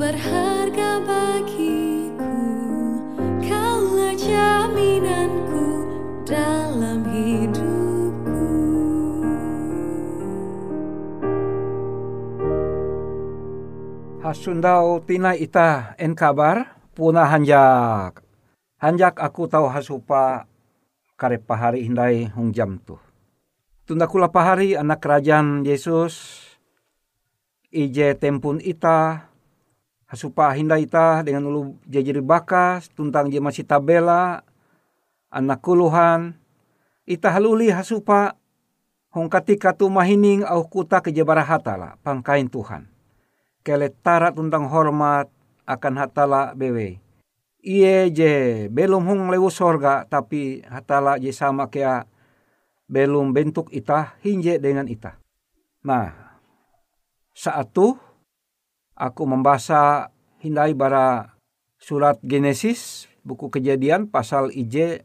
Berharga bagiku Kaulah jaminanku dalam hidupku Hasundau tina ita en kabar punah hanjak. Hanjak aku tahu hasupa kare pahari hindai hung jam tu. Tunda kula pahari anak kerajaan Yesus ije tempun ita hasupa hinda ita dengan ulu jajiri bakas tuntang je masih tabela anak kuluhan ita haluli hasupa hong katika tu mahining au kuta kejebara hatala pangkain Tuhan. Kele tara tuntang hormat akan hatala bewe iye je belum hong lewu sorga tapi hatala je sama kea belum bentuk ita hinje dengan ita nah saat tu aku membaca hindai bara surat Genesis buku kejadian pasal IJ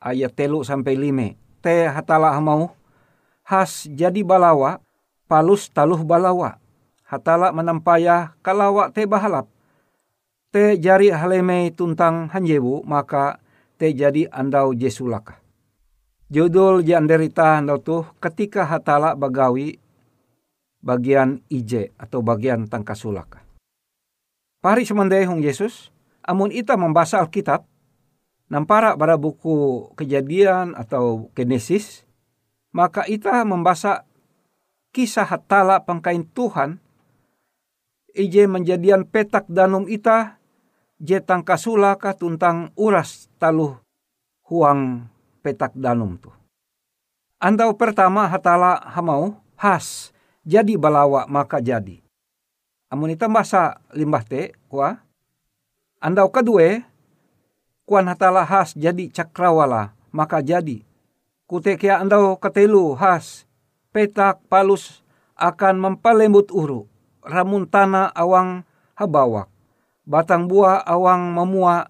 ayat telu sampai lime. Te hatala mau has jadi balawa palus taluh balawa. Hatala menampaya kalawa te bahalap. Te jari haleme tuntang hanjebu maka te jadi andau jesulaka. Judul janderita andau tuh ketika hatala bagawi bagian IJ atau bagian tangkasulaka. Pari semandai hong Yesus, amun ita membaca Alkitab, nampara pada buku kejadian atau Genesis, maka ita membaca kisah hatala pangkain Tuhan, ije menjadian petak danum ita, je tangkasulaka tuntang uras taluh huang petak danum tu. Andau pertama hatala hamau has jadi balawa maka jadi. Amun masa limbah te kua. Andau kedua kuan hatala has jadi cakrawala maka jadi. Kute kia andau ketelu has petak palus akan mempalembut uru. Ramun tanah awang habawak. Batang buah awang memua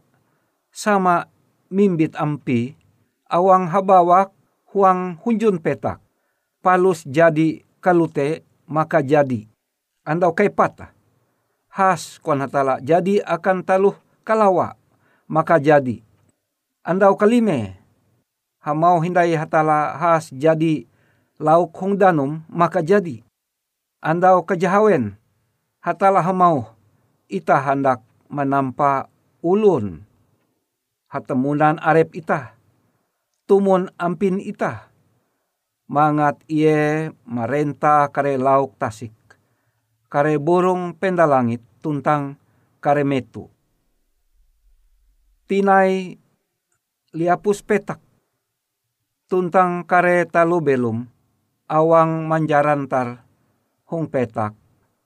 sama mimbit ampi. Awang habawak huang hunjun petak. Palus jadi kalute maka jadi. Andau kai patah. Has kuan hatala jadi akan taluh kalawa maka jadi. Andau kalime hamau hindai hatala has jadi lauk hong danum maka jadi. Andau kejahawen hatala hamau ita hendak menampa ulun hatemunan arep ita tumun ampin ita mangat iye marenta kare lauk tasik. Kare burung pendalangit tuntang kare metu. Tinai liapus petak. Tuntang kare talu belum awang manjarantar hong petak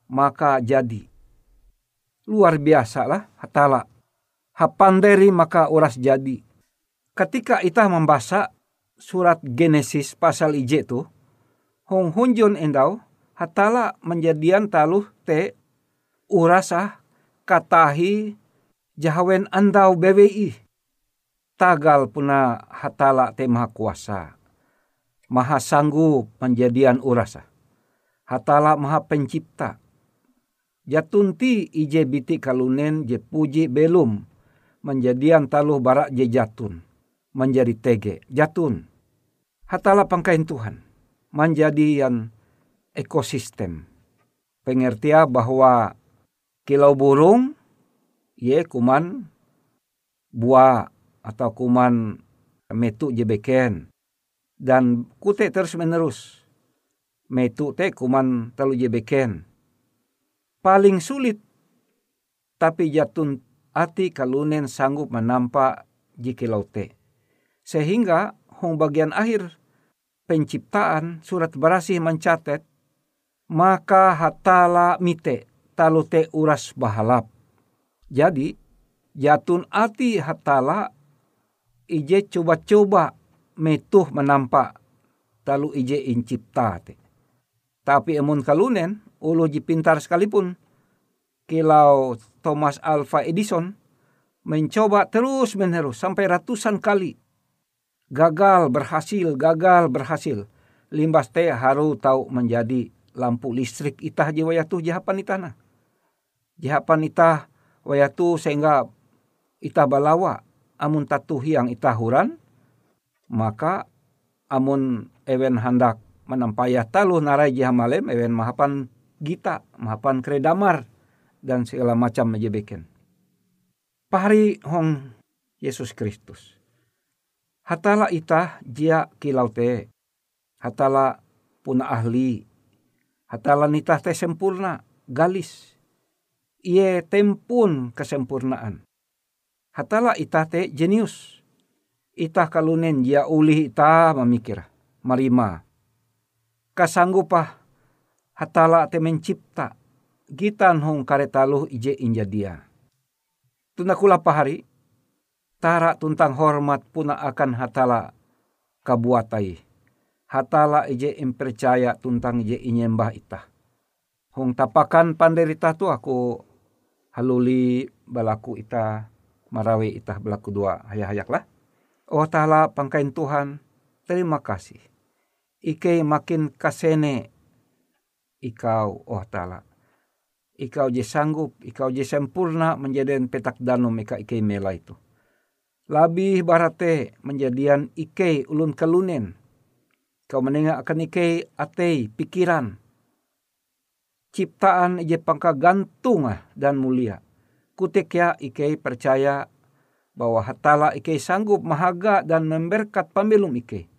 maka jadi. Luar biasa lah hatala. Hapanderi maka uras jadi. Ketika ita membaca surat Genesis pasal IJ tu hong hunjun endau hatala menjadian taluh te urasa katahi jahawen andau BWI tagal puna hatala te maha kuasa maha sanggup menjadian urasa hatala maha pencipta. Jatunti ije biti kalunen je puji belum menjadian taluh barak je jatun menjadi tege jatun. Hatala pangkain Tuhan menjadi yang ekosistem. Pengertia bahwa kilau burung ye kuman buah atau kuman metu jebeken dan kute terus menerus. Metu te kuman telu jebeken paling sulit tapi jatun ati kalunen sanggup menampak jikilau te sehingga hong bagian akhir penciptaan surat berasi mencatat maka hatala mite talute uras bahalap. Jadi jatun ati hatala ije coba-coba metuh menampak talu ije incipta te. Tapi emun kalunen ulu ji pintar sekalipun kilau Thomas Alva Edison mencoba terus menerus sampai ratusan kali gagal berhasil, gagal berhasil. Limbas teh haru tahu menjadi lampu listrik itah jiwa tuh jahapan itana. Jihapan ita wayatu sehingga ita balawa amun tatu hiang ita huran maka amun ewen hendak menampayah talu narai jihamalem ewen mahapan gita mahapan kredamar dan segala macam menjebeken. Pahari hong Yesus Kristus. Hatala ita jia kilau te. Hatala puna ahli. Hatala nita te sempurna galis ie tempun kesempurnaan. Hatala ita te jenius. Ita kalunen dia uli ita memikir. Marima. Kasanggupah hatala te mencipta. Gitan hong karetaluh ije inja dia. Tunakula pahari. Tara tuntang hormat puna akan hatala kabuatai. Hatala ije impercaya tuntang ije inyembah ita. Hong tapakan panderita tu aku haluli balaku ita marawi ita belaku dua hayak-hayak lah. Oh tala pangkain Tuhan, terima kasih. Ike makin kasene ikau oh tala. Ikau je sanggup, ikau je sempurna menjadikan petak danum ika ike mela itu. Labih barate menjadian ike ulun kalunen. Kau menengah akan ike atei pikiran ciptaan je pangka gantung dan mulia. Kutik ya ike percaya bahwa hatala ike sanggup mahaga dan memberkat pembelum ike.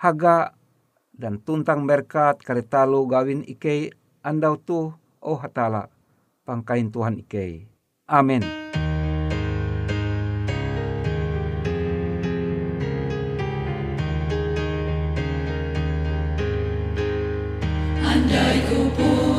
Haga dan tuntang berkat karetalu gawin ike andau tu oh hatala pangkain Tuhan ike. Amin. Dai cu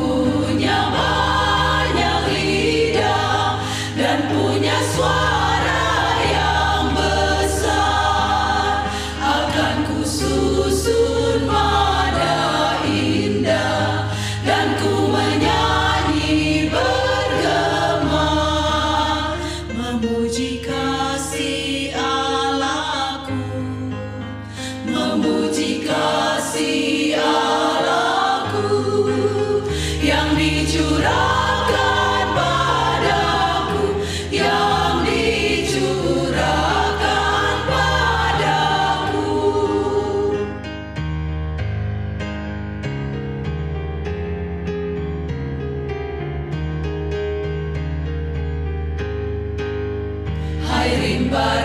Everybody.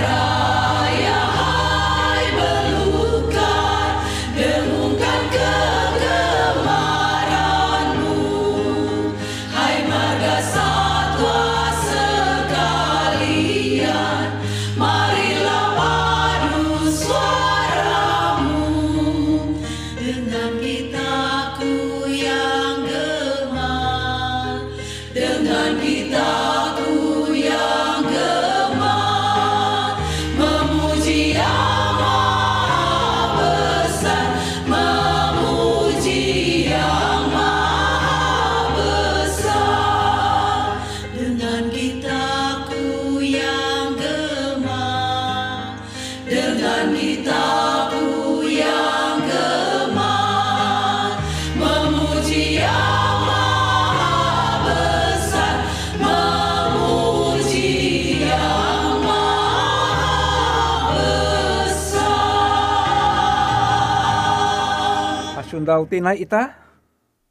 Pasundau tinai ita,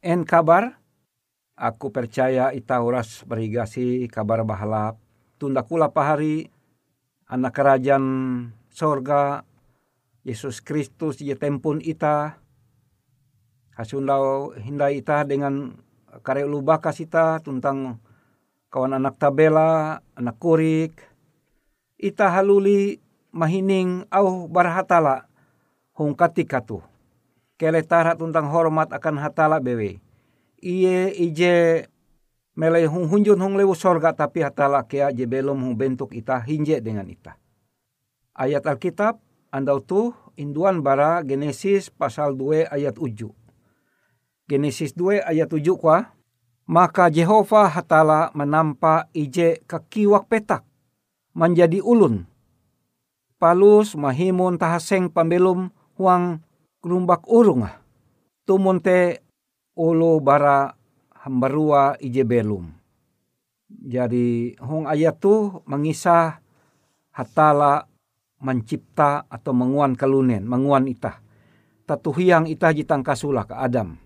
en kabar, aku percaya ita uras berigasi kabar bahalap, tunda kula pahari, anak kerajaan sorga, Yesus Kristus je tempun ita, hasundau hindai ita dengan kare ulu bakas ita tentang kawan anak tabela, anak kurik, ita haluli mahining au barhatala hong katika tu. Kele tara tentang hormat akan hatala bewe. Iye ije mele hung hunjun hung lewu sorga tapi hatala kea je belum hung bentuk ita hinje dengan ita. Ayat Alkitab andau tu induan bara Genesis pasal 2 ayat 7. Genesis 2 ayat 7 kwa maka Jehova hatala menampa ije kakiwak petak menjadi ulun. Palus mahimun tahaseng pambelum huang gerumbak urung ah. Tumun te ulu bara hambarua ije belum. Jadi hong ayat tu mengisah hatala mencipta atau menguan kalunen, menguan itah. Tatuhiang itah jitang kasulah ke Adam.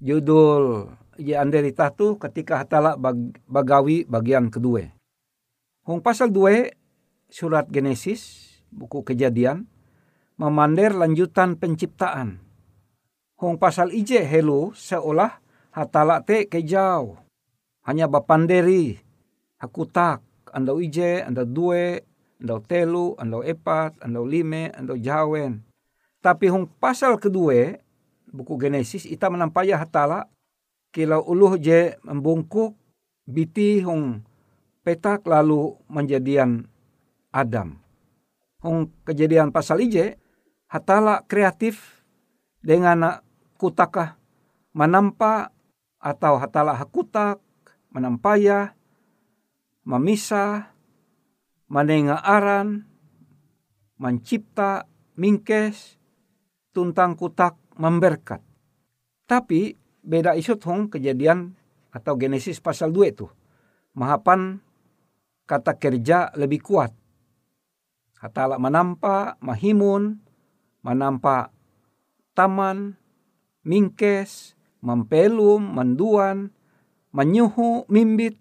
Judul ya itah tu ketika hatala bag, bagawi bagian kedua. Hong pasal dua surat Genesis buku kejadian memandir lanjutan penciptaan. Hong pasal ije helu seolah hatala te kejauh hanya bapanderi aku tak andau ije andau due andau telu andau epat andau lime andau jawen tapi hong pasal kedua buku Genesis ita menampaya hatala kilau uluh je membungkuk biti hong petak lalu menjadian Adam. Hong kejadian pasal ije hatala kreatif dengan kutaka menampa atau hatala hakutak menampaya, memisah, menenga aran, mencipta, mingkes, tuntang kutak, memberkat. Tapi beda isu hong kejadian atau Genesis pasal 2 itu. Mahapan kata kerja lebih kuat. Hatala menampa, mahimun, menampa taman, mingkes, mempelum, menduan, menyuhu mimbit,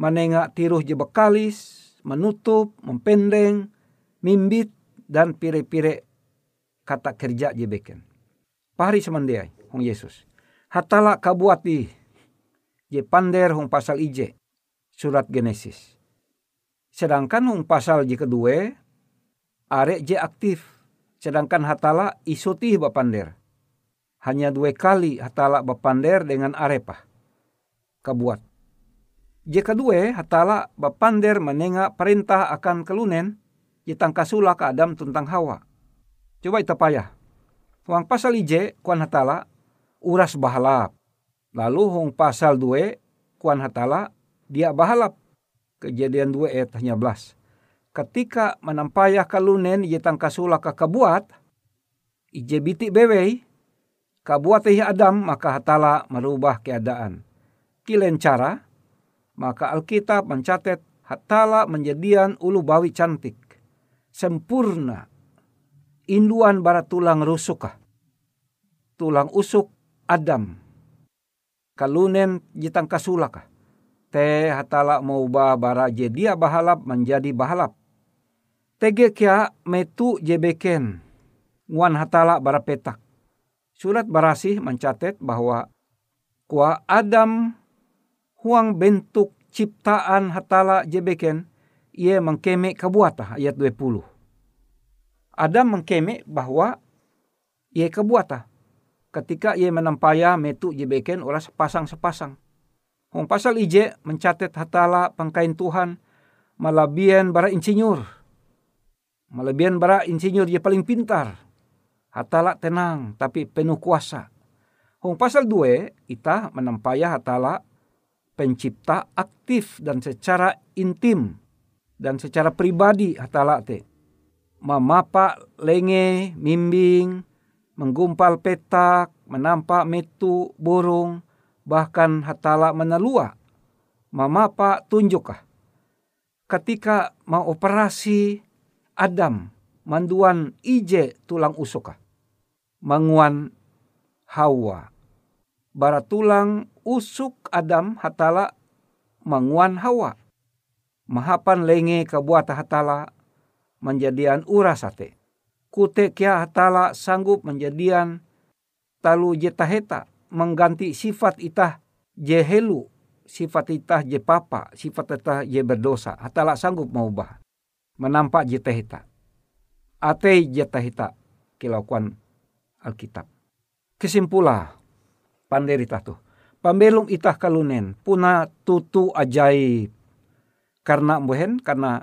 menengak tiruh je bekalis, menutup, mempendeng, mimbit, dan pire-pire kata kerja je beken. Pahari semandiai, hong Yesus. Hatala kabuati, je pander hong pasal ije, surat Genesis. Sedangkan hong pasal je kedua, arek je aktif. Sedangkan hatala isutih bapander. Hanya dua kali hatala bapander dengan arepah kabuat. Jika kedua, hatala bapander menengah perintah akan kelunen, jitang kasula ke Adam tentang Hawa. Coba kita payah. Huang pasal ije, kuan hatala, uras bahalap. Lalu hong pasal dua, kuan hatala, dia bahalap. Kejadian dua ayat hanya belas. Ketika menampayah kalunen jitang kasula ke kabuat, ije bitik bewei, kabuat Adam maka hatala merubah keadaan. Kilen cara, maka Alkitab mencatat hatala menjadian ulu bawi cantik, sempurna, induan bara tulang rusukah, tulang usuk Adam, kalunen jitang kasulakah, te hatala mau ba bara jedia bahalap menjadi bahalap. Tege kia metu jebeken, nguan hatala bara petak. Surat barasih mencatat bahwa kuah Adam huang bentuk ciptaan hatala jebeken ia mengkeme kebuata ayat 20. Adam mengkeme bahwa ia kebuata ketika ia menampaya metu jebeken orang sepasang-sepasang. Hong pasal ije mencatat hatala pangkain Tuhan malabian bara insinyur. Malabian bara insinyur dia paling pintar. Hatala tenang tapi penuh kuasa. Hong pasal 2 ita menampaya hatala pencipta aktif dan secara intim dan secara pribadi hatala te. Mamapa lenge, mimbing, menggumpal petak, menampak metu, burung, bahkan hatala menalua. Mamapa tunjukah. Ketika mau operasi Adam, manduan ije tulang usukah. Manguan Hawa. Bara tulang usuk Adam hatala manguan Hawa. Mahapan lenge kabuat hatala menjadian urasate. Kute kia hatala sanggup menjadian talu jetaheta mengganti sifat itah jehelu sifat itah je papa, sifat itah je berdosa. Hatala sanggup mengubah. Menampak jetaheta. Ate jetaheta kilauan Alkitab. Kesimpulah panderita tuh. Pambelum itah kalunen puna tutu ajaib. Karena mbuhen karena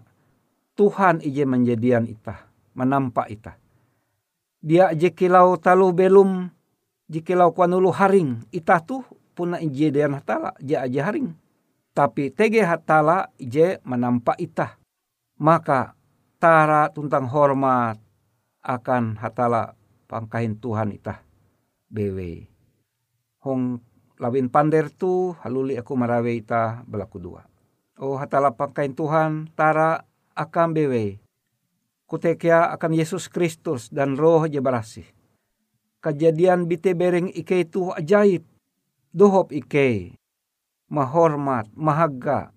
Tuhan ije menjadian itah menampak itah. Dia jekilau talu belum jekilau kuanulu haring. Itah tuh puna ije dian hatala je aja haring. Tapi tege hatala ije menampak itah maka tara tuntang hormat akan hatala pangkahin Tuhan itah bewe hong lawin pander tu haluli aku marawe ita belaku dua. Oh hatala pakain Tuhan tara akan bewe. Kutekia akan Yesus Kristus dan roh je barasih. Kejadian bite bereng ike itu ajaib. Dohop ike. Mahormat, mahaga.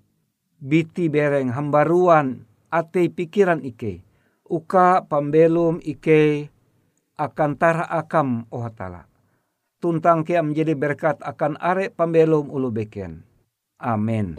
Biti bereng hambaruan ate pikiran ike. Uka pambelum ike akan tara akam oh. Tuntang kia menjadi berkat akan are pambelum ulu beken. Amin.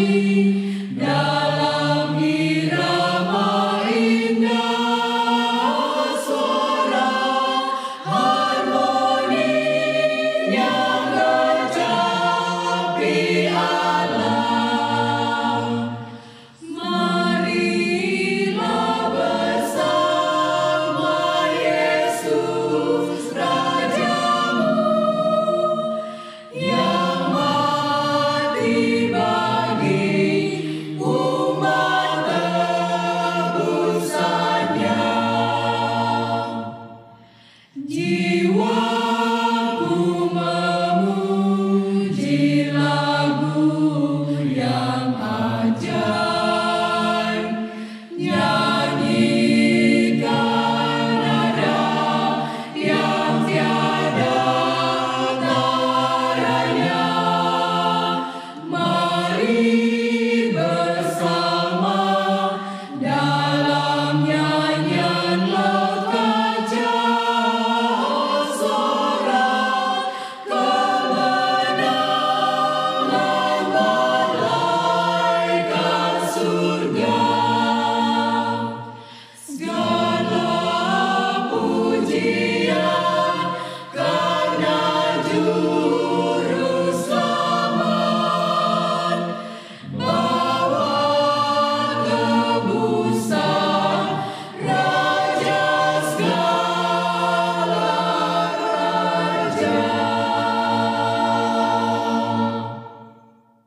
Amen.